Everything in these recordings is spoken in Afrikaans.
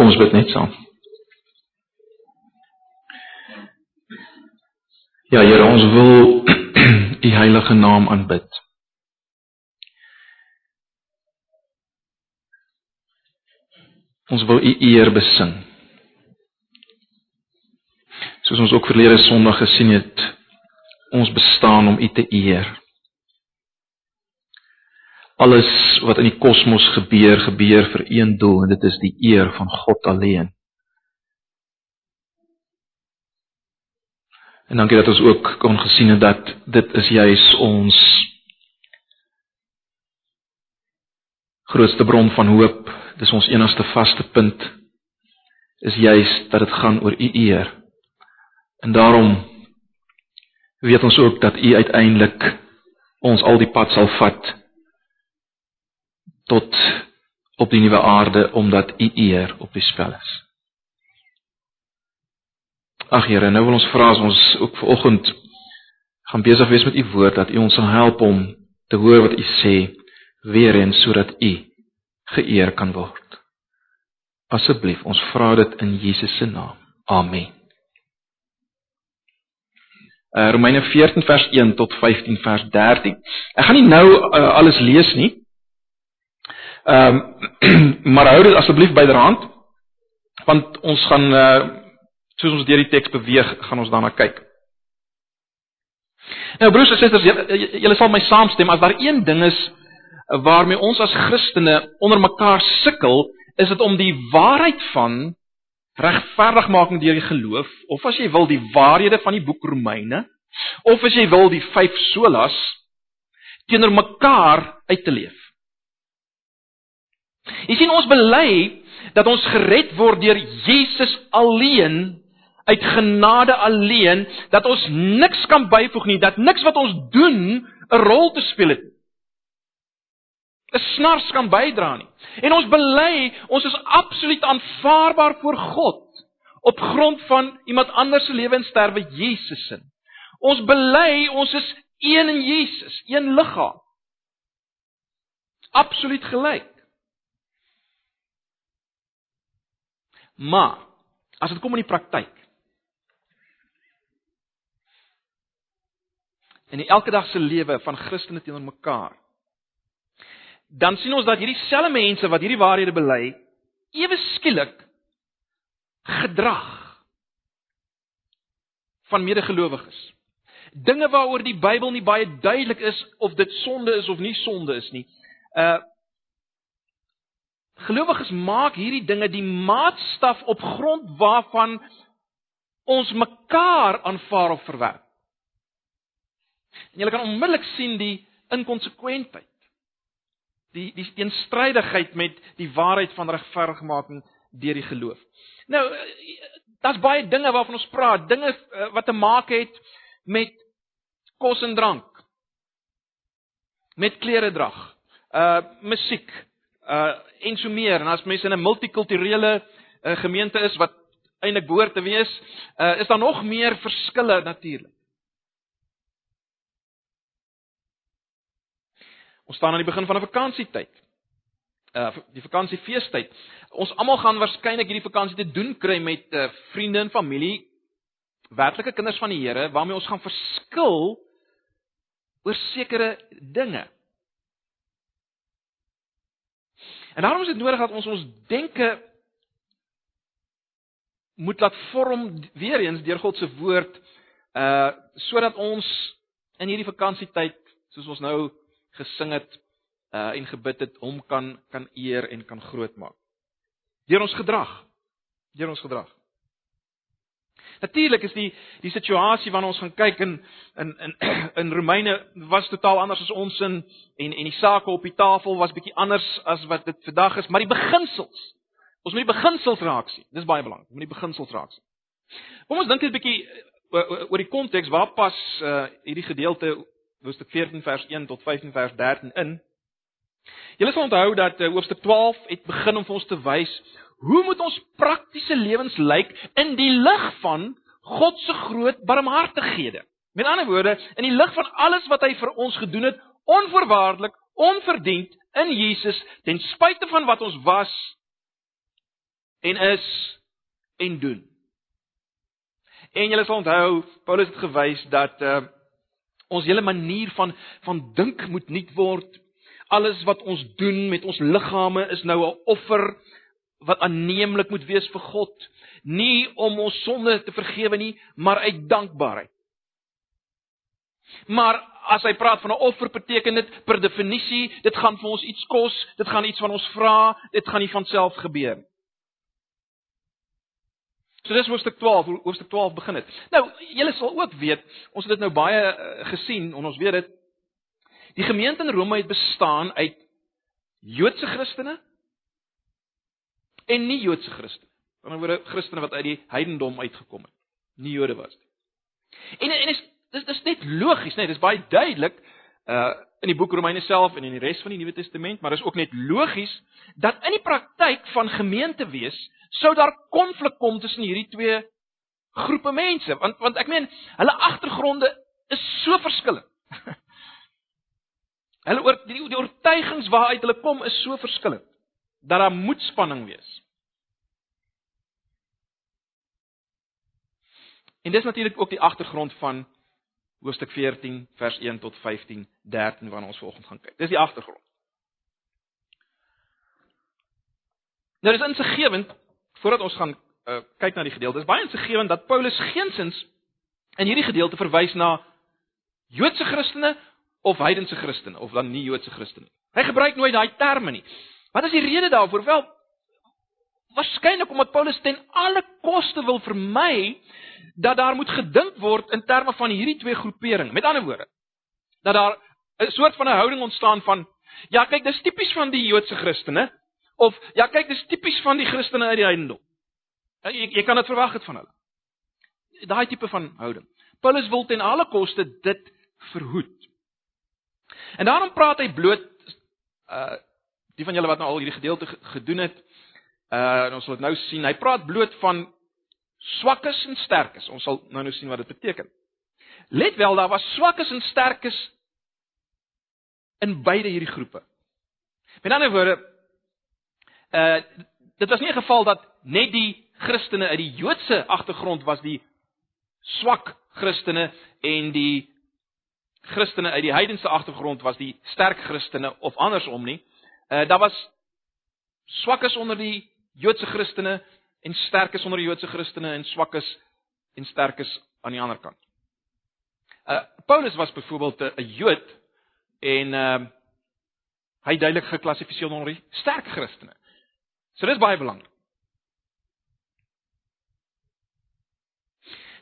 Kom ons bid net saam. Ja, Here, ons wil u heilige naam aanbid. Ons wil u eer besing. Soos ons ook verlede Sondag gesien het, ons bestaan om u te eer. Alles wat in die kosmos gebeur, gebeur vir een doel en dit is die eer van God alleen. En dankie dat ons ook kon gesien het dat dit is juis ons grootste bron van hoop dis ons enigste vaste punt is juis dat dit gaan oor u eer. En daarom weet ons ook dat u uiteindelik ons al die pad sal vat tot op die nuwe aarde omdat u eer op die spel is. Ag Here, nou wil ons vra as ons ook vanoggend gaan besig wees met u woord dat u ons sal help om te hoor wat u sê weer eens sodat u geëer kan word. Asseblief, ons vra dit in Jesus se naam. Amen. Uh, Romeine 14 vers 1 tot 15 vers 13. Ek gaan nie nou uh, alles lees nie. Ehm um, maar hou dit asseblief byderhand want ons gaan uh, soos ons deur die teks beweeg, gaan ons daarna kyk. Nou broers en susters, julle, sal my saamstem as daar een ding is waarmee ons as Christene onder mekaar sukkel, is dit om die waarheid van regverdigmaking deur die geloof of as jy wil die waarhede van die boek Romeine of as jy wil die vyf solas teenoor mekaar uit te leef. Jy sien ons bely dat ons gered word deur Jesus alleen uit genade alleen dat ons niks kan byvoeg nie dat niks wat ons doen 'n rol te speel het 'n snars kan bydra nie. En ons bely, ons is absoluut aanvaarbaar voor God op grond van iemand anders se lewe en sterwe Jesus se. Ons bely ons is een in Jesus, een liggaam. Absoluut gelyk. Maar as dit kom in die praktyk in die elke dag se lewe van Christene teenoor mekaar dan sien ons dat hierdie selfde mense wat hierdie waarhede bely, ewe skielik gedrag van medegelowiges. Dinge waaroor die Bybel nie baie duidelik is of dit sonde is of nie sonde is nie. Uh Gelowiges maak hierdie dinge die maatstaf op grond waarvan ons mekaar aanvaar of verwerp. En jy kan onmiddellik sien die inkonsekwentheid die die teenstrydigheid met die waarheid van regverdigmaking deur die geloof. Nou daar's baie dinge waarvan ons praat, dinge uh, wat te maak het met kos en drank. Met klere drag, uh musiek, uh en so meer. En as mense in 'n multikulturele uh, gemeente is wat eintlik behoort te wees, uh is daar nog meer verskille natuurlik. Ons staan aan die begin van 'n vakansietyd. Uh die vakansiefeestyd. Ons almal gaan waarskynlik hierdie vakansie te doen kry met uh, vriende en familie, werklike kinders van die Here waarmee ons gaan verskil oor sekere dinge. En daarom is dit nodig dat ons ons denke moet laat vorm weer eens deur God se woord uh sodat ons in hierdie vakansietyd soos ons nou gesing het uh en gebid het hom kan kan eer en kan grootmaak. Deur ons gedrag. Deur ons gedrag. Natuurlik is die die situasie waarna ons gaan kyk in in in in Romeine was totaal anders as ons in en en die sake op die tafel was bietjie anders as wat dit vandag is, maar die beginsels. Ons moet die beginsels raak sien. Dis baie belangrik. Ons moet die beginsels raak sien. Kom ons dink net 'n bietjie oor die konteks waar pas uh hierdie gedeelte hoofstuk 14 vers 1 tot 15 vers 13 in. Julle sal onthou dat hoofstuk 12 het begin om vir ons te wys hoe moet ons praktiese lewens lyk in die lig van God se groot barmhartighede. Met ander woorde, in die lig van alles wat hy vir ons gedoen het, onvoorwaardelik, onverdiend in Jesus, ten spyte van wat ons was en is en doen. En julle sal onthou Paulus het gewys dat uh ons hele manier van van dink moet nuut word. Alles wat ons doen met ons liggame is nou 'n offer wat aanneemlik moet wees vir God, nie om ons sonde te vergewe nie, maar uit dankbaarheid. Maar as hy praat van 'n offer, beteken dit per definisie, dit gaan vir ons iets kos, dit gaan iets van ons vra, dit gaan nie van self gebeur nie. So dis hoofstuk 12, hoofstuk 12 begin dit. Nou, julle sal ook weet, ons het dit nou baie uh, gesien en ons weet dit die gemeente in Rome het bestaan uit Joodse Christene en nie Joodse Christene. Aan die ander woorde Christene wat uit die heidendom uitgekom het. Nie Jode was nie. En en is dis dis net logies, nee, dis baie duidelik uh in die boek Romeine self en in die res van die Nuwe Testament, maar is ook net logies dat in die praktyk van gemeente wees sou daar konflik kom tussen hierdie twee groepe mense, want want ek meen hulle agtergronde is so verskillend. hulle oor die, die oortuigings waaruit hulle kom is so verskillend dat daar moet spanning wees. En dis natuurlik ook die agtergrond van hoofstuk 14 vers 1 tot 15 13 waarna ons vanoggend gaan kyk. Dis die agtergrond. Nou dis insiggewend voordat ons gaan uh, kyk na die gedeelte. Dis baie insiggewend dat Paulus geensins in hierdie gedeelte verwys na Joodse Christene of heidense Christene of dan nie Joodse Christene nie. Hy gebruik nooit daai terme nie. Wat is die rede daarvoor? Wel, waarskynlik omdat Paulus ten alle koste wil vermy dat daar moet gedink word in terme van hierdie twee groeperinge. Met ander woorde, dat daar 'n soort van 'n houding ontstaan van ja, kyk, dis tipies van die Joodse Christene of ja, kyk, dis tipies van die Christene uit die heidendom. Jy jy kan dit verwag het van hulle. Daai tipe van houding. Paulus wil ten alle koste dit verhoed. En daarom praat hy bloot uh die van julle wat nou al hierdie gedeelte gedoen het, uh ons sal dit nou sien. Hy praat bloot van swakkes en sterkes. Ons sal nou nou sien wat dit beteken. Let wel, daar was swakkes en sterkes in beide hierdie groepe. Met ander woorde, uh dit was nie 'n geval dat net die Christene uit die Joodse agtergrond was die swak Christene en die Christene uit die heidense agtergrond was die sterk Christene of andersom nie. Uh daar was swakkes onder die Joodse Christene en sterkes onder die Joodse Christene en swakkes en sterkes aan die ander kant. Uh Paulus was byvoorbeeld 'n Jood en ehm uh, hy duidelik geklassifiseer onder die sterk Christene. So dis baie belangrik.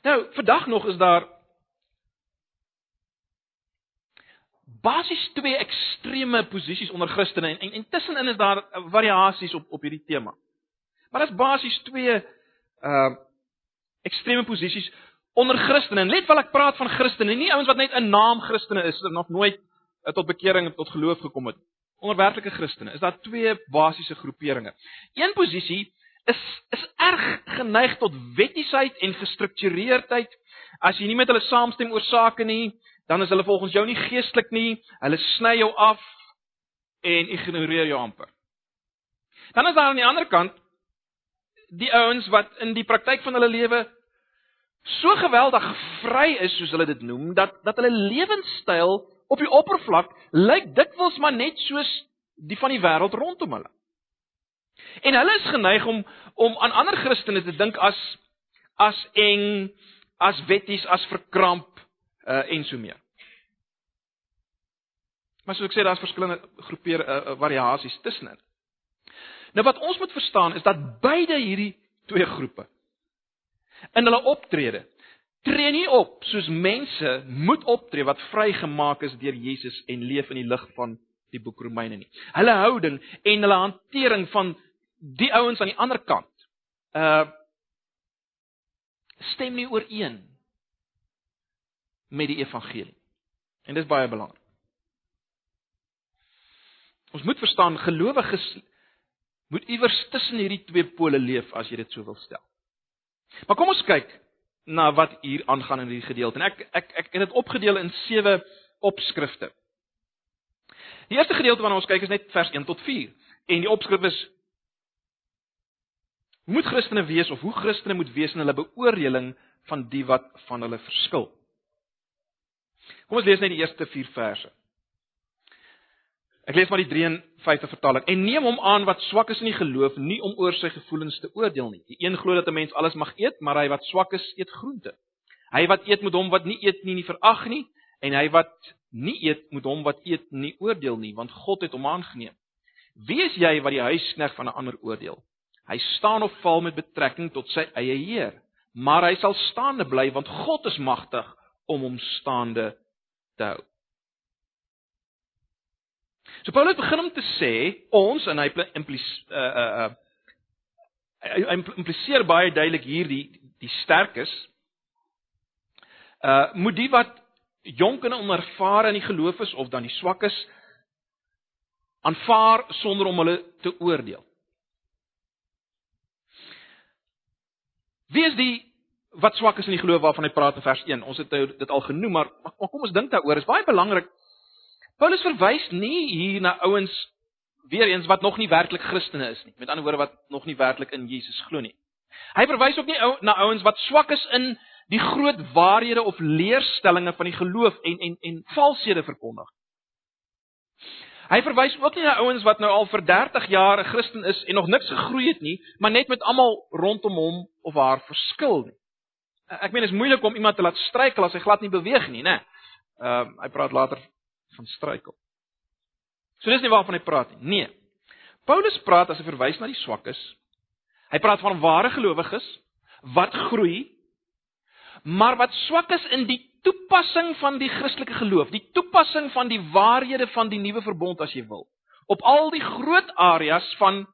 Nou, vandag nog is daar basies twee ekstreme posisies onder Christene en en, en tussenin is daar variasies op op hierdie tema. Maar dit is basies twee uh ekstreme posisies onder Christene. En let wel ek praat van Christene, nie ouens wat net 'n naam Christene is of nog nooit uh, tot bekering en tot geloof gekom het. Onder werklike Christene is daar twee basiese groeperinge. Een posisie is is erg geneig tot wettiesheid en gestruktureerdheid. As jy nie met hulle saamstem oor sake nie, dan is hulle volgens jou nie geestelik nie. Hulle sny jou af en ignoreer jou amper. Dan is daar aan die ander kant die ouens wat in die praktyk van hulle lewe so geweldig vry is soos hulle dit noem dat dat hulle lewenstyl op die oppervlak lyk dikwels maar net soos die van die wêreld rondom hulle. En hulle is geneig om om aan ander Christene te dink as as eng, as wetties, as verkramp uh, en so meer. Maar soos ek sê daar's verskillende groepeer uh, variasies tussenin. Nou wat ons moet verstaan is dat beide hierdie twee groepe in hulle optrede tree nie op soos mense moet optree wat vrygemaak is deur Jesus en leef in die lig van die boek Romeine nie. Hulle houding en hulle hantering van die ouens aan die ander kant uh stem nie ooreen met die evangelie. En dis baie belangrik. Ons moet verstaan gelowiges moet iewers tussen hierdie twee pole leef as jy dit so wil stel. Maar kom ons kyk na wat hier aangaan in hierdie gedeelte. En ek ek ek het dit opgedeel in sewe opskrifte. Die eerste gedeelte waarna ons kyk is net vers 1 tot 4 en die opskrif is Hoe moet Christene wees of hoe Christene moet wees in hulle beoordeling van die wat van hulle verskil? Kom ons lees net die eerste 4 verse. Ek lees maar die 53 vertaling. En neem hom aan wat swak is in die geloof, nie om oor sy gevoelens te oordeel nie. Die een glo dat 'n mens alles mag eet, maar hy wat swak is, eet groente. Hy wat eet moet hom wat nie eet nie nie verag nie, en hy wat nie eet moet hom wat eet nie oordeel nie, want God het hom aangeneem. Wie is jy wat die huiskneg van 'n ander oordeel? Hy staan of val met betrekking tot sy eie Heer, maar hy sal staande bly want God is magtig om hom staande te hou. So Paulus begin om te sê ons en hy impliseer uh uh uh hy impliseer baie duidelik hier die die sterkes uh moet die wat jonk en onervare in die geloof is of dan die swakkes aanvaar sonder om hulle te oordeel. Wie is die wat swak is in die geloof waarvan hy praat in vers 1? Ons het dit al genoem, maar, maar kom ons dink daaroor. Dit is baie belangrik Paulus verwys nie hier na ouens weer eens wat nog nie werklik Christene is nie. Met ander woorde wat nog nie werklik in Jesus glo nie. Hy verwys ook nie na ouens wat swak is in die groot waarhede of leerstellings van die geloof en en en valshede verkondig. Hy verwys ook nie na ouens wat nou al vir 30 jaar 'n Christen is en nog niks gegroei het nie, maar net met almal rondom hom of haar verskil nie. Ek meen dit is moeilik om iemand te laat struikel as hy glad nie beweeg nie, né? Ehm uh, hy praat later van struikel. So dis nie waarvan hy praat nie. Nee. Paulus praat as hy verwys na die swakkes. Hy praat van ware gelowiges wat groei, maar wat swak is in die toepassing van die Christelike geloof, die toepassing van die waarhede van die nuwe verbond as jy wil. Op al die groot areas van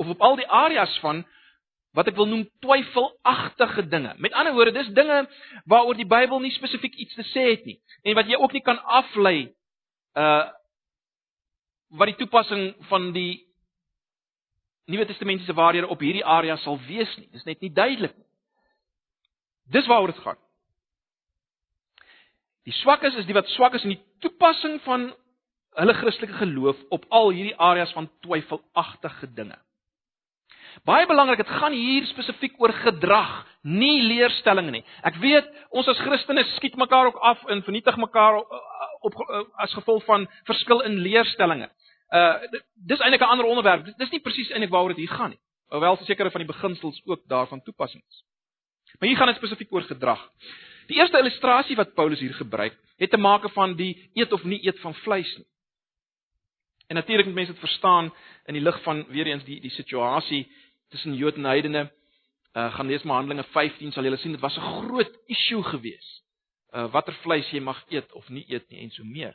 of op al die areas van wat ek wil noem twyfelagtige dinge. Met ander woorde, dis dinge waaroor die Bybel nie spesifiek iets te sê het nie en wat jy ook nie kan aflei uh wat die toepassing van die Nuwe Testamentiese waarhede op hierdie area sal wees nie. Dis net nie duidelik nie. Dis waaroor dit gaan. Die swakkes is die wat swak is in die toepassing van hulle Christelike geloof op al hierdie areas van twyfelagtige dinge. Baie belangrik, dit gaan hier spesifiek oor gedrag, nie leerstellings nie. Ek weet ons as Christene skiet mekaar ook af en vernietig mekaar op eh, as gevolg van verskil in leerstellings. Uh dis eintlik 'n ander onderwerp. Dis nie presies eintlik waaroor dit hier gaan nie. Hoewel sekere van die beginsels ook daarvan toepassing is. Maar hier gaan dit spesifiek oor gedrag. Die eerste illustrasie wat Paulus hier gebruik, het te maak van die eet of nie eet van vleis nie. En natuurlik moet mense dit verstaan in die lig van weer eens die die situasie tussen Jode en heidene. Uh gaan lees maar Handelinge 15 sal julle sien dit was 'n groot issue geweest uh, watter vleis jy mag eet of nie eet nie en so meer.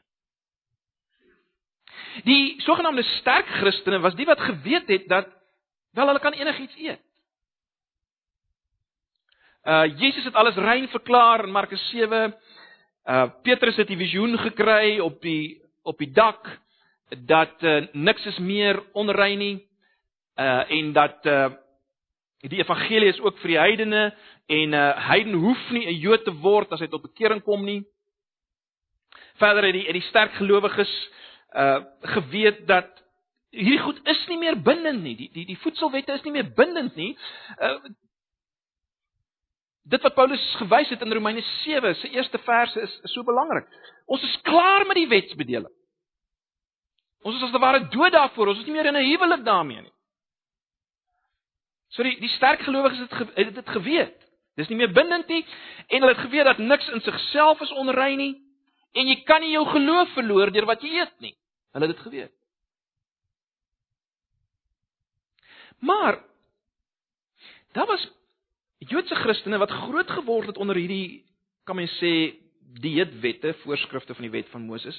Die sogenaamde sterk Christene was die wat geweet het dat wel hulle kan enigiets eet. Uh Jesus het alles rein verklaar in Markus 7. Uh Petrus het die visioen gekry op die op die dak dat uh, niks is meer onrein nie. Uh en dat uh die evangelie is ook vir die heidene en uh, heiden hoef nie 'n Jood te word as hy tot bekering kom nie. Verder het die het die sterk gelowiges uh geweet dat hierdie goed is nie meer bindend nie. Die die die voedselwette is nie meer bindend nie. Uh dit wat Paulus gewys het in Romeine 7 se eerste verse is, is so belangrik. Ons is klaar met die wetsbedeling. Ons is as te ware dood daarvoor. Ons is nie meer in 'n huwelik daarmee nie. So die die sterk gelowiges het het dit geweet. Dis nie meer bindend nie en hulle het geweet dat niks in sigself is onrein nie en jy kan nie jou geloof verloor deur wat jy eet nie. Hulle het dit geweet. Maar daar was Joodse Christene wat groot geword het onder hierdie kan mens sê dieetwette, voorskrifte van die wet van Moses.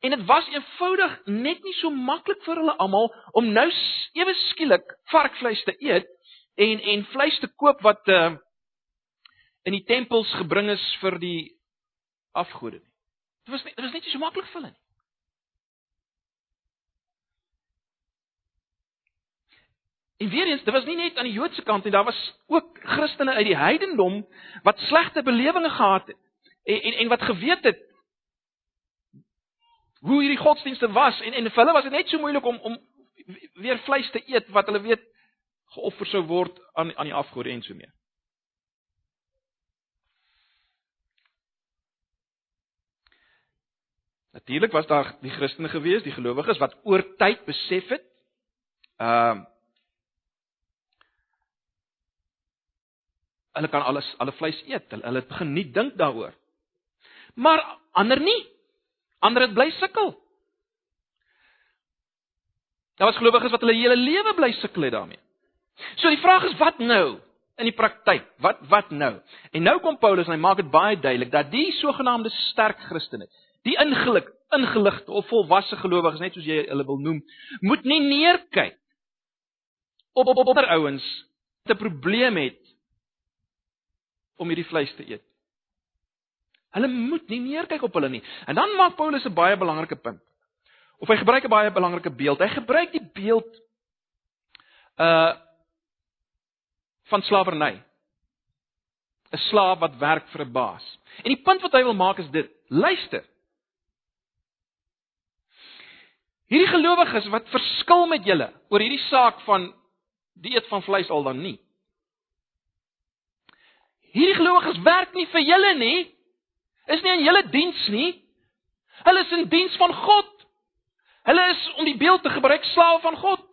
En dit was eenvoudig net nie so maklik vir hulle almal om nou ewe skielik varkvleis te eet en en vleis te koop wat uh, in die tempels gebring is vir die afgode nie. Dit was nie, dit was net nie so maklik vir hulle nie. En weer eens, dit was nie net aan die Joodse kant nie, daar was ook Christene uit die heidendom wat slegte belewinge gehad het en en, en wat geweet het hoe hierdie godsdienste was en en vir hulle was dit net so moeilik om om weer vleis te eet wat hulle weet geoffer sou word aan aan die afgode en so meer. Natuurlik was daar die Christene gewees, die gelowiges wat oor tyd besef het ehm uh, hulle kan alles alle vleis eet. Hulle het begin nie dink daaroor. Maar ander nie. Ander het bly sukkel. Daar was gelowiges wat hulle hele lewe bly sukkel het daarmee. So die vraag is wat nou in die praktyk? Wat wat nou? En nou kom Paulus en hy maak dit baie duidelik dat die sogenaamde sterk Christene, die ingelig ingeligte of volwasse gelowiges net soos jy hulle wil noem, moet nie neerkyk op op op ander ouens wat 'n probleem het om hierdie vleis te eet. Hulle moet nie neerkyk op hulle nie. En dan maak Paulus 'n baie belangrike punt. Of hy gebruik 'n baie belangrike beeld. Hy gebruik die beeld uh van slawerny. 'n Slaaf wat werk vir 'n baas. En die punt wat hy wil maak is dit: luister. Hierdie gelowiges wat verskil met julle oor hierdie saak van die eet van vleis al dan nie. Hierdie gelowiges werk nie vir julle nie. Is nie in julle diens nie. Hulle is in diens van God. Hulle is om die beeld te gebruik slawe van God.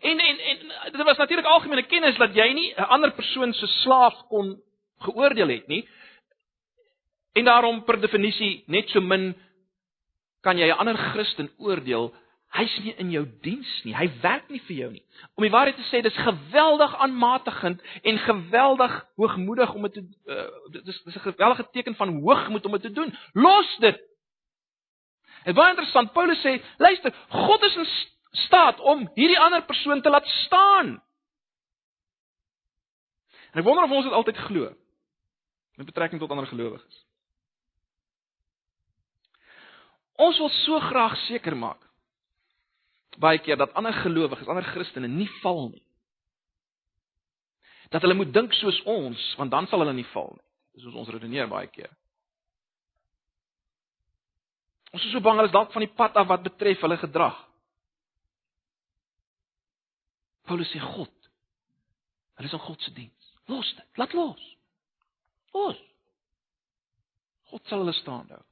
En en en dit was natuurlik algemene kennis dat jy nie 'n ander persoon se slaaf kon geoordeel het nie. En daarom per definisie net so min kan jy 'n ander Christen oordeel Hy's nie in jou diens nie. Hy werk nie vir jou nie. Om die waarheid te sê, dis geweldig aanmatigend en geweldig hoogmoedig om dit te uh, dis dis 'n geweldige teken van hoogmoed om dit te doen. Los dit. Dit baie interessant. Paulus sê, luister, God is in staat om hierdie ander persoon te laat staan. En ek wonder of ons dit altyd glo met betrekking tot ander gelowiges. Ons wil so graag seker maak baie keer dat ander gelowiges, ander Christene nie val nie. Dat hulle moet dink soos ons, want dan sal hulle nie val nie. Dis hoe ons redeneer baie keer. Ons is so bang hulle is dalk van die pad af wat betref hulle gedrag. Paulus sê God. Hulle is in God se diens. Los dit. Laat los. Los. God sal hulle staan hou.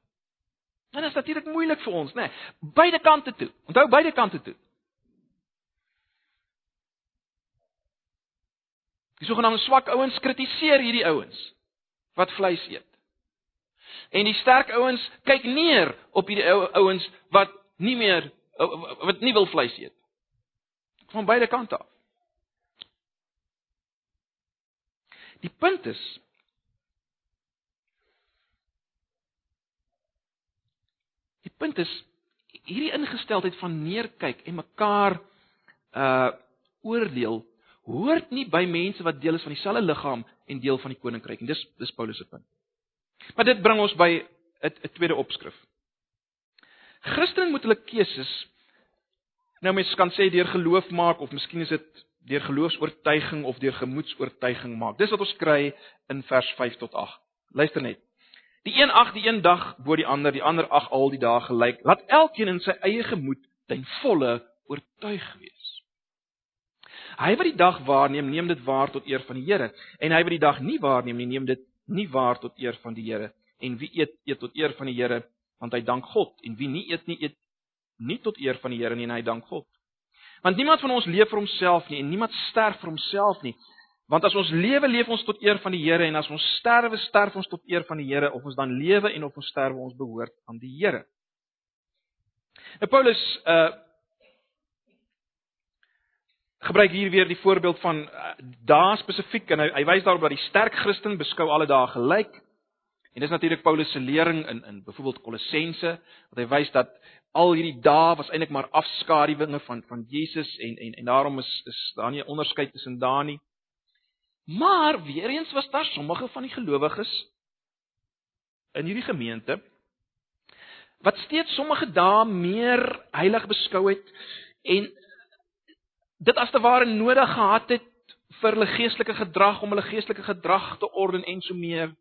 Dit is natuurlik moeilik vir ons, né? Nee, beide kante toe. Onthou beide kante toe. Die sogenaamde swak ouens kritiseer hierdie ouens wat vleis eet. En die sterk ouens kyk neer op hierdie ou ouens wat nie meer wat nie wil vleis eet. Van beide kante af. Die punt is punt is hierdie ingesteldheid van neerkyk en mekaar uh oordeel hoort nie by mense wat deel is van dieselfde liggaam en deel van die koninkryk en dis dis Paulus se punt. Maar dit bring ons by 'n tweede opskrif. Christene moet hulle keuses nou mens kan sê deur geloof maak of miskien is dit deur geloofs-oortuiging of deur gemoedsoortuiging maak. Dis wat ons kry in vers 5 tot 8. Luister net. Die een ag die een dag bo die ander, die ander ag al die dae gelyk. Laat elkeen in sy eie gemoed ten volle oortuig wees. Hy wat die dag waarneem, neem dit waar tot eer van die Here, en hy wat die dag nie waarneem nie, neem dit nie waar tot eer van die Here. En wie eet, eet tot eer van die Here, want hy dank God, en wie nie eet nie, eet nie tot eer van die Here nie, en hy dank God. Want niemand van ons leef vir homself nie en niemand sterf vir homself nie. Want as ons lewe, leef ons tot eer van die Here en as ons sterwe, sterf ons tot eer van die Here of ons dan lewe en of ons sterwe, ons behoort aan die Here. Nou Paulus uh gebruik hier weer die voorbeeld van uh, dae spesifiek en hy, hy wys daarop dat die sterk Christen beskou alle dae gelyk. En dis natuurlik Paulus se lering in in byvoorbeeld Kolossense wat hy wys dat al hierdie dae was eintlik maar afskaduwinge van van Jesus en en en daarom is is daar nie 'n onderskeid tussen dae nie. Maar weer eens was daar sommige van die gelowiges in hierdie gemeente wat steeds sommige dae meer heilig beskou het en dit as te ware nodig gehad het vir hulle geestelike gedrag om hulle geestelike gedrag te orden en so meer.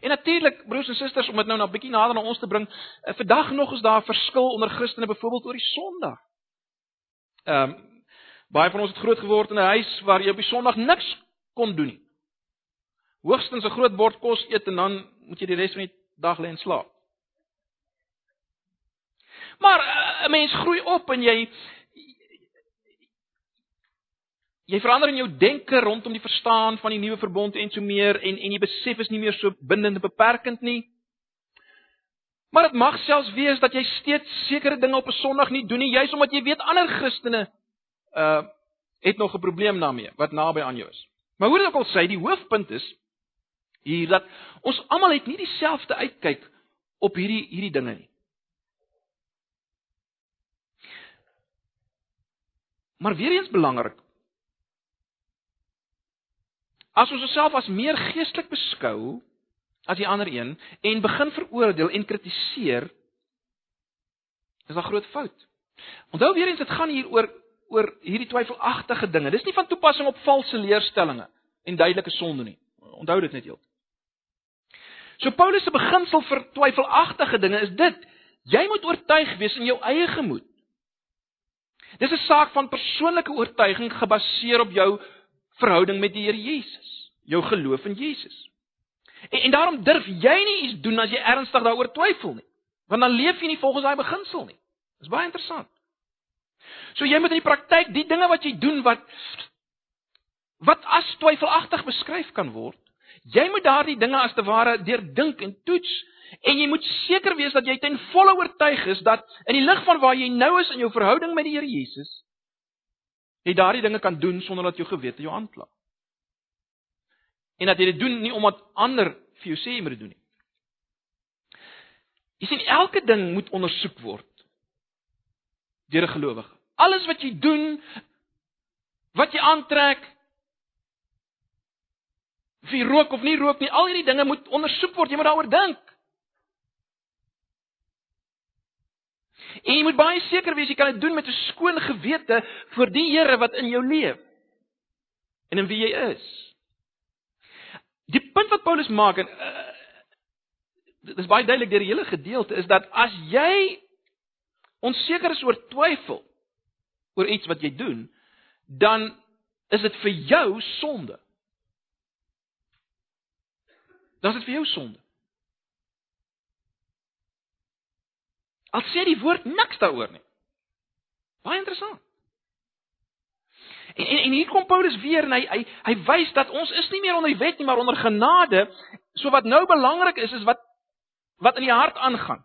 En natuurlik broers en susters om dit nou na 'n bietjie nader na ons te bring, eh, vandag nog is daar 'n verskil onder Christene byvoorbeeld oor die Sondag. Ehm um, baie van ons het groot geword in 'n huis waar jy op die Sondag niks kon doen nie. Hoogstens 'n groot bord kos eet en dan moet jy die res van die dag lê en slaap. Maar eh, 'n mens groei op en jy jy verander in jou denke rondom die verstaan van die nuwe verbond en so meer en en jy besef is nie meer so bindend en beperkend nie. Maar dit mag selfs wees dat jy steeds sekere dinge op 'n Sondag nie doen nie, juis omdat jy weet ander Christene uh het nog 'n probleem daarmee wat naby aan jou is. Maar hoe dit ook al sê, die hoofpunt is hier dat ons almal het nie dieselfde uitkyk op hierdie hierdie dinge nie. Maar weer eens belangrik. As ons osself as meer geestelik beskou as die ander een en begin veroordeel en kritiseer, is daar groot fout. Onthou weer eens dit gaan hier oor oor hierdie twyfelagtige dinge. Dis nie van toepassing op valse leerstellings en duidelike sonde nie. Onthou dit net heeltemal. So Paulus se beginsel vir twyfelagtige dinge is dit: jy moet oortuig wees in jou eie gemoed. Dis 'n saak van persoonlike oortuiging gebaseer op jou verhouding met die Here Jesus, jou geloof in Jesus. En, en daarom durf jy nie iets doen as jy ernstig daaroor twyfel nie, want dan leef jy nie volgens daai beginsel nie. Dis baie interessant. So jy moet in die praktyk die dinge wat jy doen wat wat as twyfelagtig beskryf kan word, jy moet daardie dinge as te ware deurdink en toets en jy moet seker wees dat jy ten volle oortuig is dat in die lig van waar jy nou is in jou verhouding met die Here Jesus, jy daardie dinge kan doen sonder dat jou gewete jou aankla. En dat jy dit doen nie omdat ander vir jou sê jy moet dit doen nie. Jy sien elke ding moet ondersoek word deur 'n gelowige. Alles wat jy doen, wat jy aantrek, of jy rook of nie rook nie, al hierdie dinge moet ondersoek word, jy moet daaroor dink. En jy moet baie seker wees jy kan dit doen met 'n skoon gewete vir die Here wat in jou leef en in wie jy is. Die punt wat Paulus maak en uh, dit is baie duidelik deur die hele gedeelte is dat as jy onseker is oor twyfel oor iets wat jy doen, dan is dit vir jou sonde. Dan is dit vir jou sonde. Al sê die woord niks daaroor nie. Baie interessant. En, en en hier kom Paulus weer en hy hy hy wys dat ons is nie meer onder die wet nie, maar onder genade. So wat nou belangrik is is wat wat in die hart aangaan.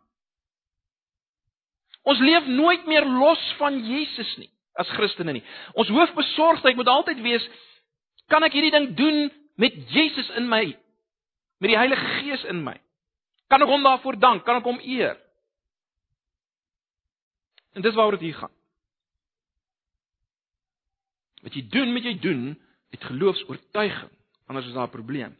Ons leef nooit meer los van Jesus nie as Christene nie. Ons hoofbesorgdheid moet altyd wees kan ek hierdie ding doen met Jesus in my? Met die Heilige Gees in my? Kan ek hom daarvoor dank? Kan ek hom eer? En dis waaroor dit hier gaan. Wat jy doen, moet jy doen met geloofs-oortuiging, anders is daar 'n probleem.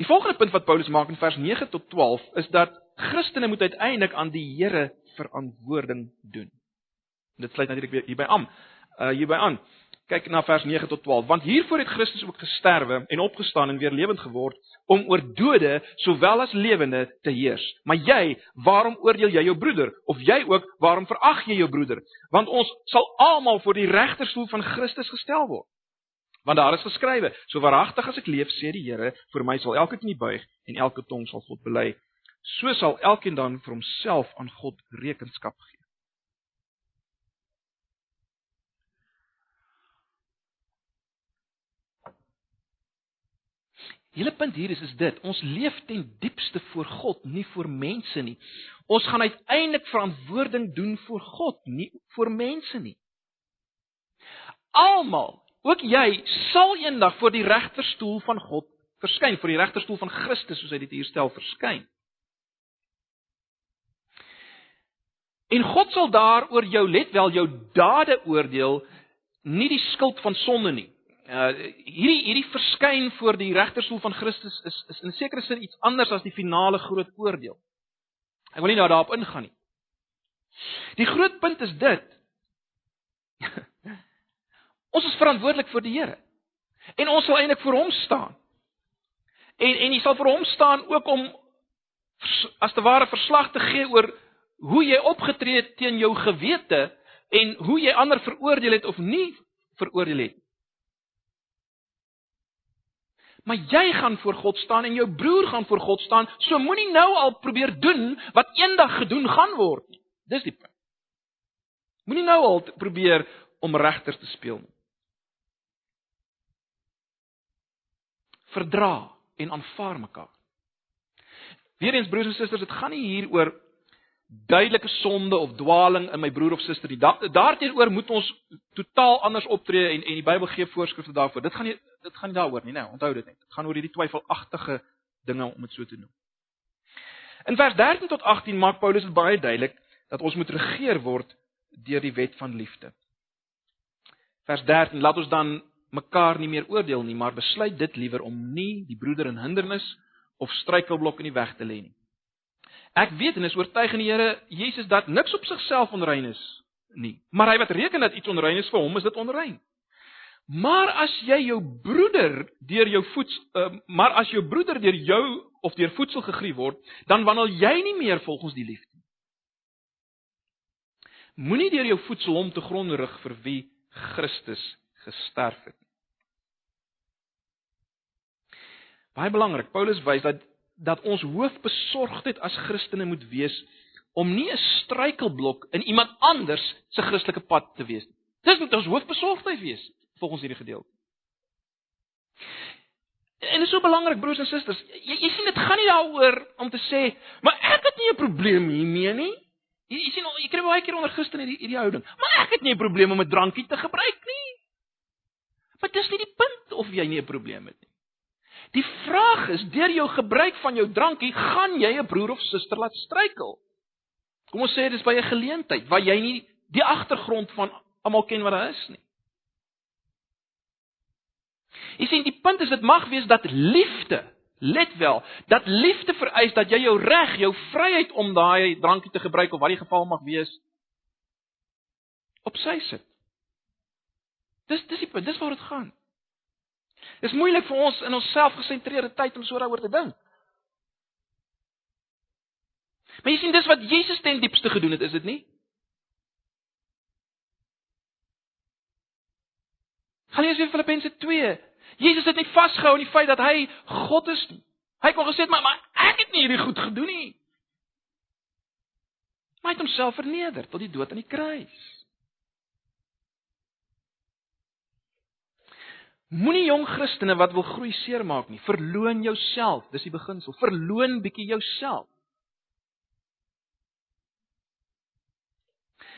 Die volgende punt wat Paulus maak in vers 9 tot 12 is dat Christene moet uiteindelik aan die Here verantwoording doen. Dit sluit natuurlik hierby aan. Uh hierby aan. Kyk na vers 9 tot 12, want hiervoor het Christus ook gesterwe en opgestaan en weer lewend geword om oor dode sowel as lewende te heers. Maar jy, waarom oordeel jy jou broeder? Of jy ook, waarom verag jy jou broeder? Want ons sal almal voor die regterstoel van Christus gestel word. Want daar is geskrywe: So waaragtig as ek leef, sê die Here, vir my sal elke knie buig en elke tong sal God bely. So sal elkeen dan vir homself aan God rekenskap gee. Hele punt hier is is dit, ons leef ten diepste voor God, nie vir mense nie. Ons gaan uiteindelik verantwoording doen vir God, nie vir mense nie. Almal, ook jy, sal eendag voor die regterstoel van God verskyn, voor die regterstoel van Christus soos hy dit hier stel verskyn. En God sal daar oor jou let wel jou dade oordeel, nie die skuld van sonde nie. Uh hierdie hierdie verskyn voor die regterstoel van Christus is is in sekere sin iets anders as die finale groot oordeel. Ek wil nie nou daarop ingaan nie. Die groot punt is dit. ons is verantwoordelik vir die Here. En ons sal eintlik voor hom staan. En en jy sal vir hom staan ook om as te ware verslag te gee oor hoe jy opgetree het teen jou gewete en hoe jy ander veroordeel het of nie veroordeel het. Maar jy gaan voor God staan en jou broer gaan voor God staan, so moenie nou al probeer doen wat eendag gedoen gaan word nie. Dis die punt. Moenie nou al probeer om regter te speel nie. Verdra en aanvaar mekaar. Weereens broers en susters, dit gaan nie hier oor duidelike sonde of dwaaling in my broer of suster nie. Da Daarteenoor moet ons totaal anders optree en en die Bybel gee voorskrifte daarvoor. Dit gaan nie dit gaan nie daaroor nie, nee, onthou dit net. Dit gaan oor hierdie twyfelagtige dinge om dit so te noem. In vers 13 tot 18 maak Paulus dit baie duidelik dat ons moet regeer word deur die wet van liefde. Vers 13: Laat ons dan mekaar nie meer oordeel nie, maar besluit dit liewer om nie die broeder in hindernis of struikelblok in die weg te lê nie. Ek weet en is oortuig in die Here Jesus dat niks op sigself onrein is nie, maar hy wat reken dat iets onrein is vir hom, is dit onrein. Maar as jy jou broeder deur jou voets uh, maar as jou broeder deur jou of deur voedsel gegrief word, dan wandel jy nie meer volgens die liefde nie. Moenie deur jou voedsel hom te gronde rig vir wie Christus gesterf het. Baie belangrik, Paulus wys dat dat ons hoofbesorgdheid as Christene moet wees om nie 'n struikelblok in iemand anders se Christelike pad te wees nie. Dis moet ons hoofbesorgdheid wees volgens hierdie gedeelte. En dit is so belangrik broers en susters. Jy, jy sien dit gaan nie daaroor om te sê, maar ek het nie 'n probleem hiermee nie. Jy, jy sien jy kry baie keer onder Christen hierdie hierdie houding. Maar ek het nie 'n probleem om 'n drankie te gebruik nie. Maar dis nie die punt of jy nie 'n probleem het nie. Die vraag is, deur jou gebruik van jou drankie, gaan jy 'n broer of suster laat struikel? Kom ons sê dit is by 'n geleentheid waar jy nie die agtergrond van almal ken wat daar is nie. Jy sien, die punt is dit mag wees dat liefde, let wel, dat liefde vereis dat jy jou reg, jou vryheid om daai drankie te gebruik of wat die geval mag wees op sy sit. Dis dis die punt, dis waar dit gaan. Dis moeilik vir ons in ons selfgesentreerde tyd om so daaroor te dink. Maar jy sien dis wat Jesus ten diepste gedoen het, is dit nie? Gaan lees weer Filippense 2. Jesus het nie vasgehou aan die feit dat hy God is nie. Hy kon gesê maar maar ek het nie hierdie goed gedoen nie. Maar hy het homself verneder tot die dood aan die kruis. Moenie jong Christene wat wil groei seermaak nie. Verloon jouself, dis die beginsel. Verloon bietjie jouself.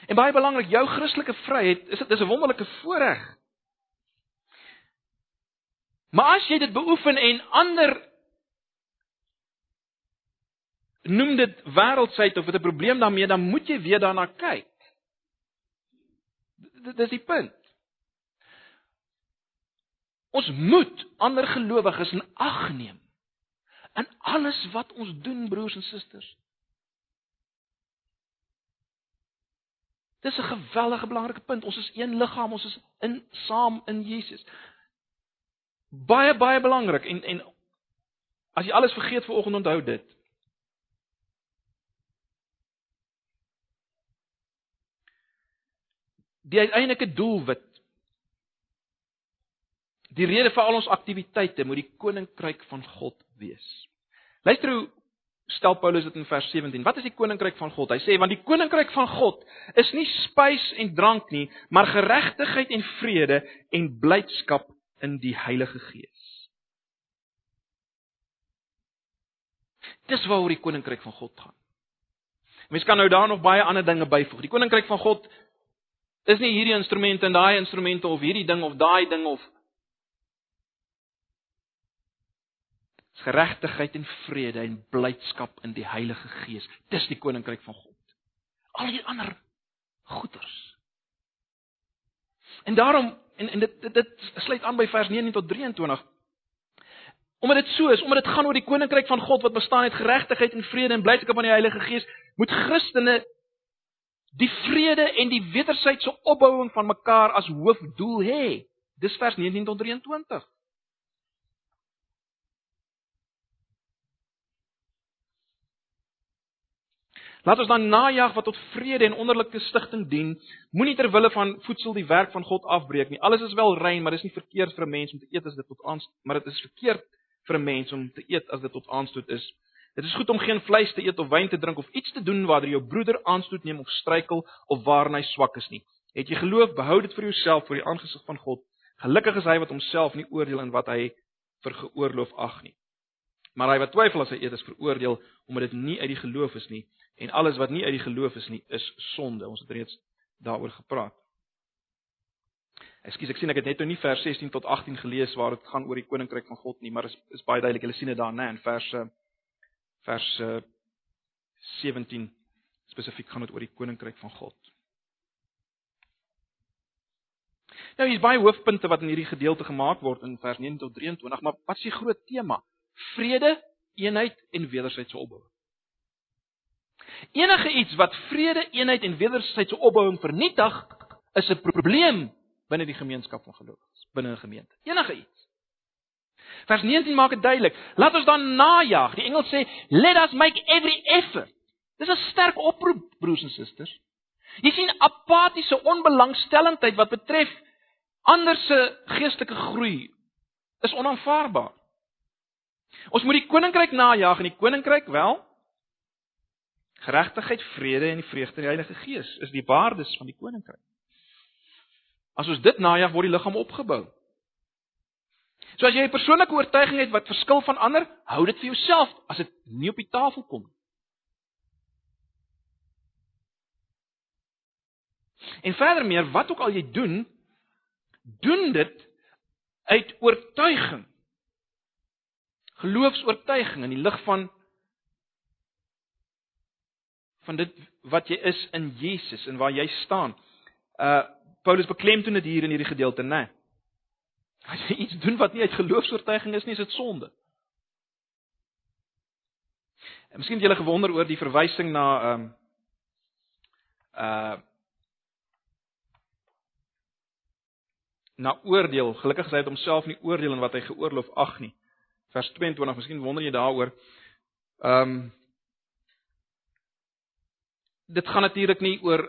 En baie belangrik, jou Christelike vryheid, is dit is 'n wonderlike voorreg. Maar as jy dit beoefen en ander noem dit wêreldsheid of dit 'n probleem daarmee, dan moet jy weer daarna kyk. Dit is die punt. Ons moet ander gelowiges in ag neem in alles wat ons doen, broers en susters. Dis 'n geweldige belangrike punt. Ons is een liggaam, ons is in saam in Jesus. Baie baie belangrik en en as jy alles vergeet vanoggend onthou dit. Die uiteindelike doelwit Die rede vir al ons aktiwiteite moet die koninkryk van God wees. Luister hoe stel Paulus dit in vers 17. Wat is die koninkryk van God? Hy sê want die koninkryk van God is nie spys en drank nie, maar geregtigheid en vrede en blydskap in die Heilige Gees. Dis waaroor die koninkryk van God gaan. Mens kan nou daar nog baie ander dinge byvoeg. Die koninkryk van God is nie hierdie instrumente en daai instrumente of hierdie ding of daai ding of geregtigheid en vrede en blydskap in die Heilige Gees. Dis die koninkryk van God. Al die ander goeders. En daarom en en dit dit, dit sluit aan by vers 19 tot 23. Omdat dit so is, omdat dit gaan oor die koninkryk van God wat bestaan uit geregtigheid en vrede en blydskap in die Heilige Gees, moet Christene die vrede en die wederwysige opbouing van mekaar as hoofdoel hê. Dis vers 19 tot 23. Laat ons dan najag wat tot vrede en onderlinge stigting dien. Moenie ter wille van voedsel die werk van God afbreek nie. Alles is wel rein, maar dit is nie verkeerd vir 'n mens om te eet as dit tot aanstoot, maar dit is verkeerd vir 'n mens om te eet as dit tot aanstoot is. Dit is goed om geen vleis te eet of wyn te drink of iets te doen waardeur jou broeder aanstoot neem of struikel of waarin hy swak is nie. Het jy geloof, behou dit vir jouself voor die aangesig van God. Gelukkig is hy wat homself nie oordeel in wat hy vir geoorloof ag nie. Maar hy wat twyfel as hy eet is veroordeel omdat dit nie uit die geloof is nie en alles wat nie uit die geloof is nie is sonde. Ons het reeds daaroor gepraat. Ekskuus, ek sien ek het net nou nie vers 16 tot 18 gelees waar dit gaan oor die koninkryk van God nie, maar is is baie duidelik. Julle sien dit daar, né, in vers vers 17 spesifiek gaan dit oor die koninkryk van God. Nou hier's baie hoofpunte wat in hierdie gedeelte gemaak word in vers 9 tot 23, maar wat is die groot tema? Vrede, eenheid en wederwysige opbouing. Enige iets wat vrede, eenheid en wederwysige opbouing vernietig, is 'n probleem binne die gemeenskap van gelowiges, binne 'n gemeente. Enige iets. Vers 19 maak dit duidelik. Laat ons dan najag. Die engel sê, "Let us make every effort." Dis 'n sterk oproep, broers en susters. Jy sien apatiese onbelangstellendheid wat betref ander se geestelike groei is onaanvaarbaar. Ons moet die koninkryk najag en die koninkryk wel geregtigheid, vrede en die vreugde in die Heilige Gees is die waardes van die koninkryk. As ons dit najag, word die liggaam opgebou. So as jy 'n persoonlike oortuiging het wat verskil van ander, hou dit vir jouself as dit nie op die tafel kom nie. En verder meer, wat ook al jy doen, doen dit uit oortuiging. Geloofs-oortuiging in die lig van van dit wat jy is in Jesus en waar jy staan. Uh Paulus beklemtoon dit hier in hierdie gedeelte, né? As jy iets doen wat nie uit geloofs-oortuiging is nie, is dit sonde. En miskien het julle gewonder oor die verwysing na ehm um, uh na oordeel. Gelukkig is hy het homself nie oordeel in wat hy geoorloof ag nie. Vers 22, miskien wonder jy daaroor. Ehm um, dit gaan natuurlik nie oor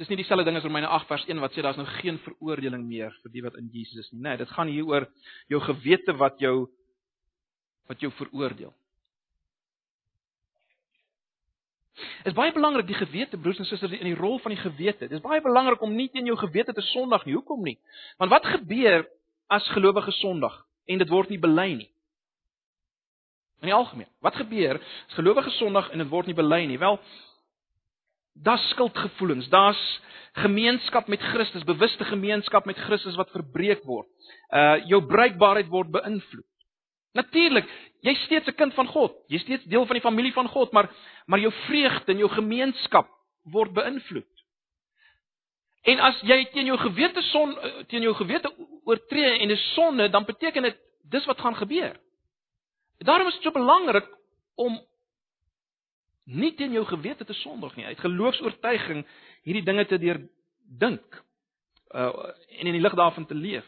dis nie dieselfde ding as Romeine 8 vers 1 wat sê daar's nou geen veroordeling meer vir die wat in Jesus is nie. Nee, dit gaan hier oor jou gewete wat jou wat jou veroordeel. Is baie belangrik die gewete broers en susters in die rol van die gewete. Dit is baie belangrik om nie teen jou gewete te sondig nie. Hoekom nie? Want wat gebeur as gelowige sondig en dit word nie bely nie? In die algemeen, wat gebeur as gelowige sondig en dit word nie bely nie? Wel, daar's skuldgevoelens, daar's gemeenskap met Christus, bewuste gemeenskap met Christus wat verbreek word. Uh jou bruikbaarheid word beïnvloed. Natuurlik, jy's steeds 'n kind van God. Jy's steeds deel van die familie van God, maar maar jou vreugde en jou gemeenskap word beïnvloed. En as jy teen jou gewete son eh, teen jou gewete oortree en 'n sonde, dan beteken dit dis wat gaan gebeur. Daarom is dit so belangrik om nie teen jou gewete te sondig nie. Uit geloofs-oortuiging hierdie dinge te deurdink uh en in die lig daarvan te leef.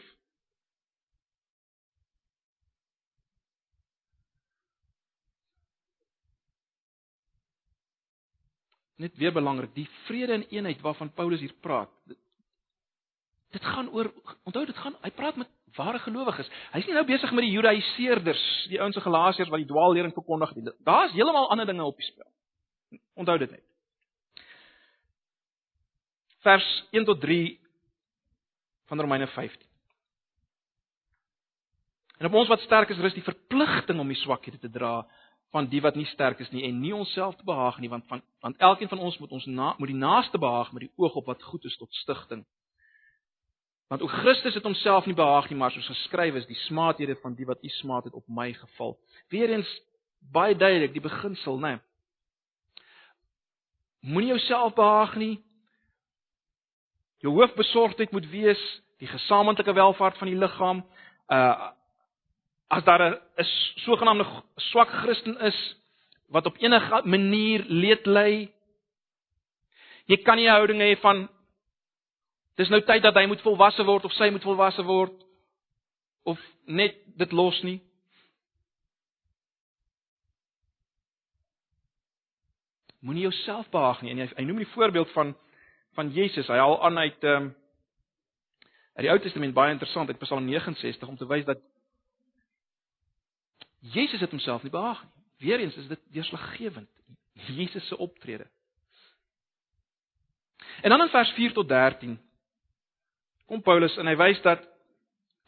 net weer belangrik, die vrede en eenheid waarvan Paulus hier praat. Dit, dit gaan oor onthou dit gaan hy praat met ware gelowiges. Hy's nie nou besig met die Judaiseerders, die ouens se Galasiërs wat die dwaallering verkondig nie. Daar's heeltemal ander dinge op die spel. Onthou dit net. Vers 1 tot 3 van Romeine 15. En op ons wat sterk is, rus die verpligting om die swakhede te dra van die wat nie sterk is nie en nie onsself te behaag nie want van want elkeen van ons moet ons na, moet die naaste behaag met die oog op wat goed is tot stigting. Want ook Christus het homself nie behaag nie, maar soos geskryf is, die smaathede van die wat u smaat het op my geval. Weereens baie duidelik die beginsel, né? Nee. Moenie jouself behaag nie. Jou hoofbesorgdheid moet wees die gesamentlike welfaart van die liggaam. Uh as daar 'n sogenaamde swak Christen is wat op enige manier leed ly, jy kan nie 'n houding hê van dis nou tyd dat hy moet volwasse word of sy moet volwasse word of net dit los nie. Moenie jouself behaag nie. En hy, hy noem die voorbeeld van van Jesus. Hy haal aan uit ehm um, uit die Ou Testament baie interessant uit Psalm 69 om te wys dat Jesus het homself nie behaag nie. Weereens is dit deurslaggewend. Jesus se optrede. En dan in vers 4 tot 13 kom Paulus en hy wys dat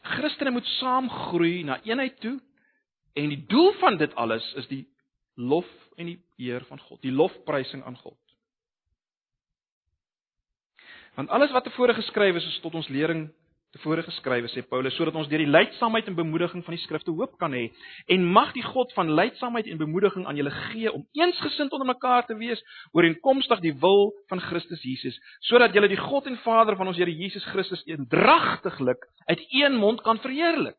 Christene moet saamgroei na eenheid toe en die doel van dit alles is die lof en die eer van God, die lofprysing aan God. Want alles wat tevore geskryf is, is tot ons lering tevore geskrywe sê Paulus sodat ons deur die leidsaamheid en bemoediging van die skrifte hoop kan hê en mag die God van leidsaamheid en bemoediging aan julle gee om eensgesind onder mekaar te wees ooreenkomstig die wil van Christus Jesus sodat julle die God en Vader van ons Here Jesus Christus eendragtiglik uit een mond kan verheerlik.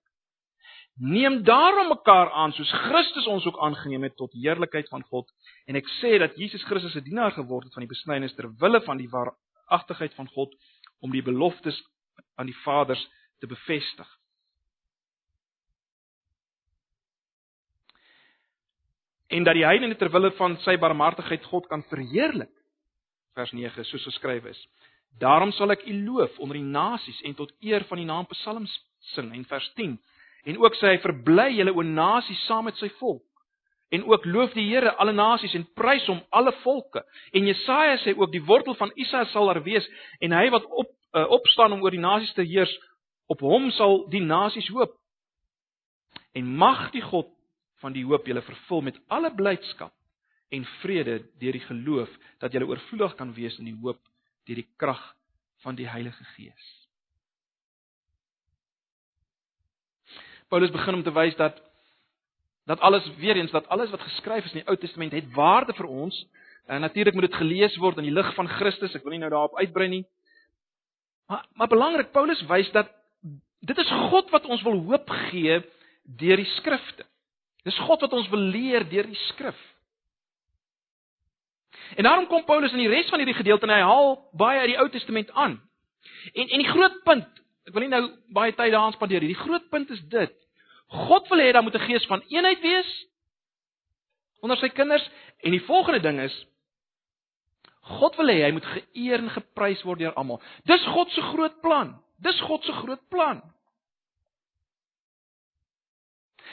Neem daarom mekaar aan soos Christus ons ook aangeneem het tot heerlikheid van God. En ek sê dat Jesus Christus 'n dienaar geword het van die besnydenis ter wille van die waaragtigheid van God om die beloftes aan die Vaders te bevestig. En dat die heidene ter wille van sy barmhartigheid God kan verheerlik. Vers 9 soos geskryf is. Daarom sal ek U loof onder die nasies en tot eer van die naam psalms sing en vers 10. En ook sê hy verbly julle o nasies saam met sy volk. En ook loof die Here alle nasies en prys hom alle volke. En Jesaja sê ook die wortel van Isaia sal daar wees en hy wat op uh, opstaan om oor die nasies te heers, op hom sal die nasies hoop. En mag die God van die hoop julle vervul met alle blydskap en vrede deur die geloof dat julle oorvloedig kan wees in die hoop deur die krag van die Heilige Gees. Paulus begin om te wys dat dat alles weer eens dat alles wat geskryf is in die Ou Testament het waarde vir ons. En natuurlik moet dit gelees word in die lig van Christus. Ek wil nie nou daarop uitbrei nie. Maar maar belangrik Paulus wys dat dit is God wat ons wil hoop gee deur die skrifte. Dis God wat ons wil leer deur die skrif. En daarom kom Paulus in die res van hierdie gedeelte en hy haal baie uit die Ou Testament aan. En en die groot punt, ek wil nie nou baie tyd daaraan spandeer nie. Die groot punt is dit. God wil hê daar moet 'n gees van eenheid wees onder sy kinders en die volgende ding is God wil hê hy moet geëer en geprys word deur almal. Dis God se groot plan. Dis God se groot plan.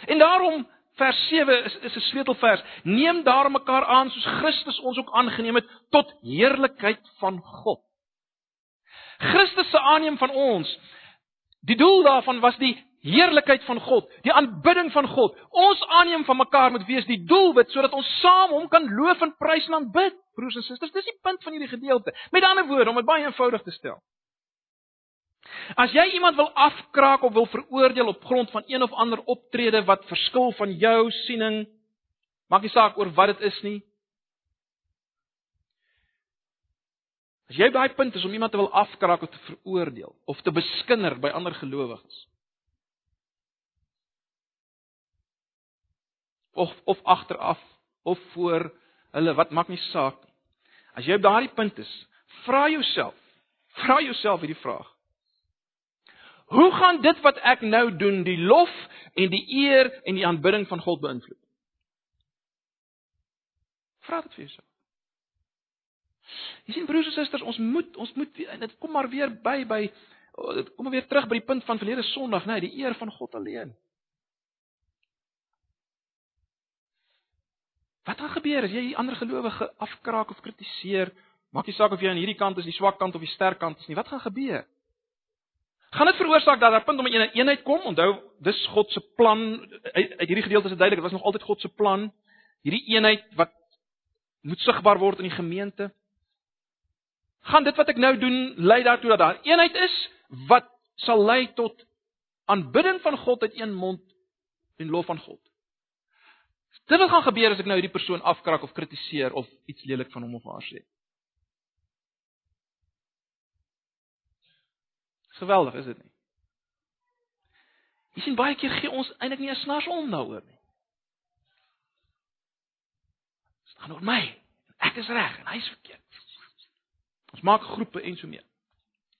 En daarom vers 7 is is 'n sleutelvers. Neem daarom mekaar aan soos Christus ons ook aangeneem het tot heerlikheid van God. Christus se aanneem van ons. Die doel daarvan was die heerlikheid van God, die aanbidding van God. Ons aanneem van mekaar moet wees die doelwit sodat ons saam hom kan loof en prys en aanbid. Broers en susters, dis die punt van hierdie gedeelte. Met ander woorde, om dit baie eenvoudig te stel. As jy iemand wil afkraak of wil veroordeel op grond van een of ander optrede wat verskil van jou siening, maak nie saak oor wat dit is nie. As jy by daai punt is om iemand te wil afkraak of te veroordeel of te beskinder by ander gelowiges, of of agteraf of voor hulle wat maak nie saak nie. As jy op daardie punt is, vra jouself, vra jouself hierdie vraag. Hoe gaan dit wat ek nou doen die lof en die eer en die aanbidding van God beïnvloed? Vra dit vir jouself. Jy sien broers en susters, ons moet ons moet dit kom maar weer by by dit kom maar weer terug by die punt van verlede Sondag, nê, nee, die eer van God alleen. Wat gaan gebeur as jy ander gelowige afkraak of kritiseer? Maak nie saak of jy aan hierdie kant is, die swak kant of die sterk kant is nie. Wat gaan gebeur? Gaan dit veroorsaak dat daar punt om 'n een eenheid kom? Onthou, dis God se plan. Uit, uit hierdie gedeelte is dit duidelik, dit was nog altyd God se plan. Hierdie eenheid wat moet sigbaar word in die gemeente. Gaan dit wat ek nou doen lei daartoe dat daar eenheid is wat sal lei tot aanbidding van God uit een mond en lof van God? Dit wat gaan gebeur as ek nou hierdie persoon afkrak of kritiseer of iets lelik van hom of haar sê? Geweldig, is dit nie? Jy sien baie keer gee ons eintlik nie 'n snars om daaroor nie. Dit gaan oor my. Ek is reg en hy is verkeerd. Ons maak groepe en so meer.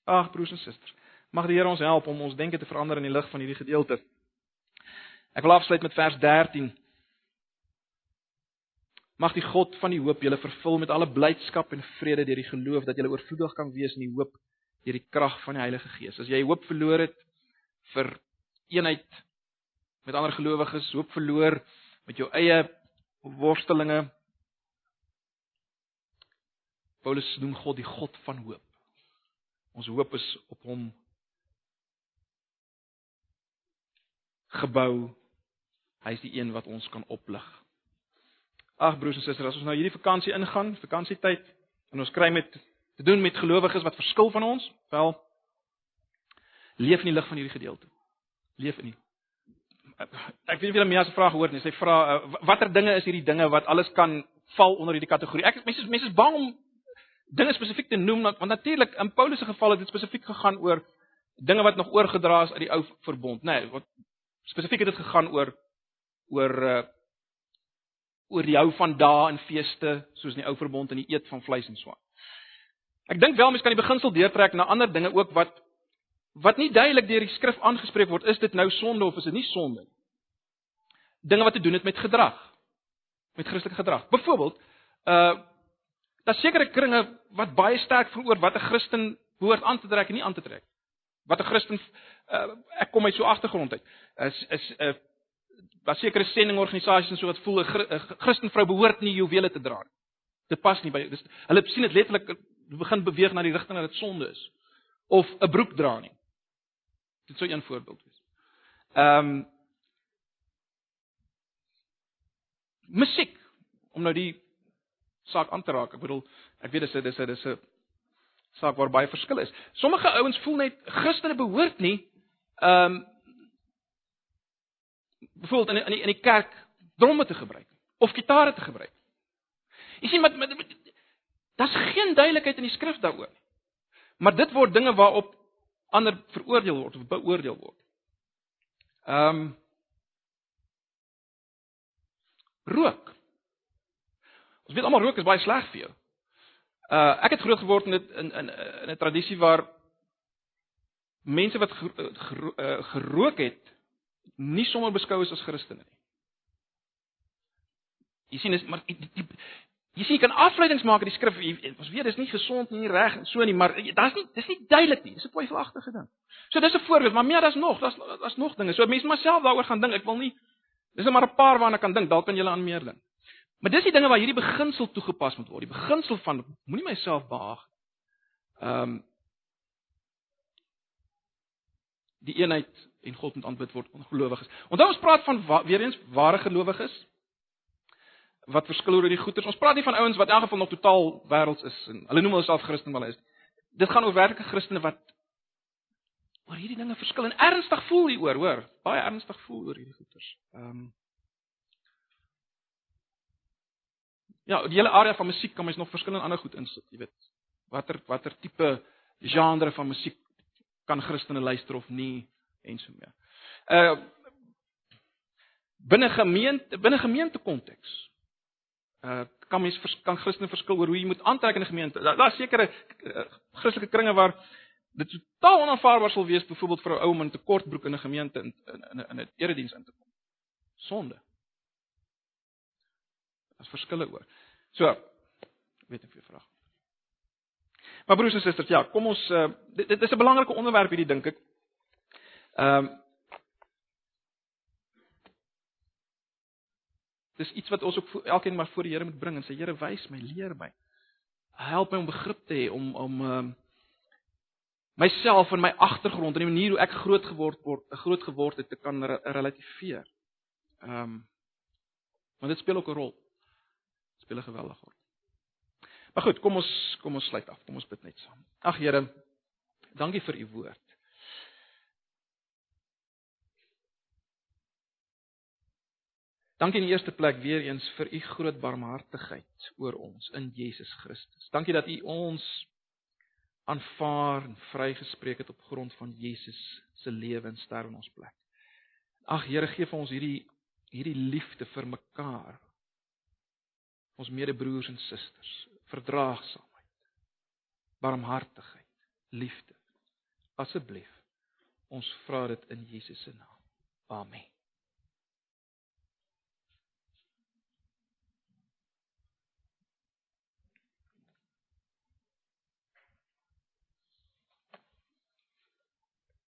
Ag broers en susters, mag die Here ons help om ons denke te verander in die lig van hierdie gedeelte. Ek wil afsluit met vers 13. Mag die God van die hoop julle vervul met alle blydskap en vrede deur die geloof dat julle oorvloedig kan wees in die hoop deur die krag van die Heilige Gees. As jy hoop verloor het vir eenheid met ander gelowiges, hoop verloor met jou eie worstelinge. Paulus noem God die God van hoop. Ons hoop is op hom gebou. Hy is die een wat ons kan oplig. Ag broers en susters, as ons nou hierdie vakansie ingaan, vakansietyd, en ons kry met te doen met gelowiges wat verskil van ons, wel leef in die lig van hierdie gedeelte. Leef in die Ek weet nie of my as 'n vraag hoor nie. Sy vra uh, watter dinge is hierdie dinge wat alles kan val onder hierdie kategorie? Ek mense mense is bang om dinge spesifiek te noem want natuurlik in Paulus se geval het dit spesifiek gegaan oor dinge wat nog oorgedra is uit die ou verbond, nê, nee, wat spesifiek het dit gegaan oor oor uh, oor hou van dae en feeste soos in die ou verbond en die eet van vleis en so aan. Ek dink wel mens kan die beginsel deurtrek na ander dinge ook wat wat nie duidelik deur die skrif aangespreek word, is dit nou sonde of is dit nie sonde nie? Dinge wat te doen het met gedrag. Met Christelike gedrag. Byvoorbeeld, uh daar sekere kringe wat baie sterk veroor wat 'n Christen behoort aan te trek en nie aan te trek. Wat 'n Christen uh ek kom uit so agtergrond uit. Is is 'n uh, daar sekere sendingorganisasies en so wat voel 'n Christen vrou behoort nie juwele te dra nie. Dit pas nie by dis hulle sien dit letterlik begin beweeg na die rigting dat dit sonde is of 'n broek dra nie. Dit sou een voorbeeld wees. Ehm um, Musiek om nou die saak aan te raak. Ek bedoel, ek weet dis 'n dis 'n dis 'n saak waar baie verskil is. Sommige ouens voel net Christene behoort nie ehm um, bevoel in in die, in die kerk dromme te gebruik of gitare te gebruik. Jy sien met daar's geen duidelikheid in die skrif daaroor nie. Maar dit word dinge waarop ander veroordeel word of beoordeel word. Ehm um, rook. Ons weet almal rook is baie sleg vir jou. Uh ek het groot geword in in in in 'n tradisie waar mense wat uh, gerook het nie sommer beskou is as Christene nie. Jy sien is maar die, die, Jy sien jy kan afleidings maak uit die skrif. Ons weet dis nie gesond nie, reg en so nie, maar daar's nie dis nie duidelik nie. Dis 'n twyfelagtige ding. So dis 'n voorbeeld, maar meer daar's nog, daar's daar's nog dinge. So mense maar self daaroor gaan dink. Ek wil nie Dis maar 'n paar waarna kan dink. Dalk kan julle aan meer dink. Maar dis die dinge waar hierdie beginsel toegepas moet word. Die beginsel van moenie myself behaag. Ehm um, die eenheid en God moet aanbid word ongelowiges. Onthou ons praat van wa weer eens ware gelowiges wat verskil oor die goeters. Ons praat nie van ouens wat in elk geval nog totaal wêrelds is en hulle noem hulle self Christen maar is. Dit gaan oor werklike Christene wat oor hierdie dinge verskil en ernstig voel hieroor, hoor. Baie ernstig voel oor hierdie goeters. Ehm um, Ja, die hele area van musiek kan mens nog verskillende ander goed insit, jy weet. Watter watter tipe genre van musiek kan Christene luister of nie en so meer. Uh binne gemeente binne gemeente konteks uh kan mens vers, kan Christene verskil oor hoe jy moet aantrek in 'n gemeente. Daar's daar sekere uh, Christelike kringe waar dit totaal onaanvaarbaar sal wees byvoorbeeld vir 'n ou om in 'n kortbroek in 'n gemeente in in in 'n erediens in te kom. Sonde. Daar's verskille oor. So, weet ek vir jou vraag. Maar broers en susters, ja, kom ons uh, dit, dit is 'n belangrike onderwerp hierdie dink ek. Ehm um, Dis iets wat ons ook elkeen maar voor die Here moet bring en sê Here wys my, leer my. Help my om begrip te hê om om um, myself en my agtergrond en die manier hoe ek groot geword word, groot geword het te kan re relativeer. Ehm um, want dit speel ook 'n rol. Dit speel 'n geweldige rol. Maar goed, kom ons kom ons sluit af. Kom ons bid net saam. Ag Here, dankie vir u woord. Dankie in die eerste plek weer eens vir u groot barmhartigheid oor ons in Jesus Christus. Dankie dat u ons aanvaar en vrygespreek het op grond van Jesus se lewe en sterwe in ons plek. Ag Here, gee vir ons hierdie hierdie liefde vir mekaar. Ons medebroers en susters, verdraagsaamheid, barmhartigheid, liefde. Asseblief. Ons vra dit in Jesus se naam. Amen.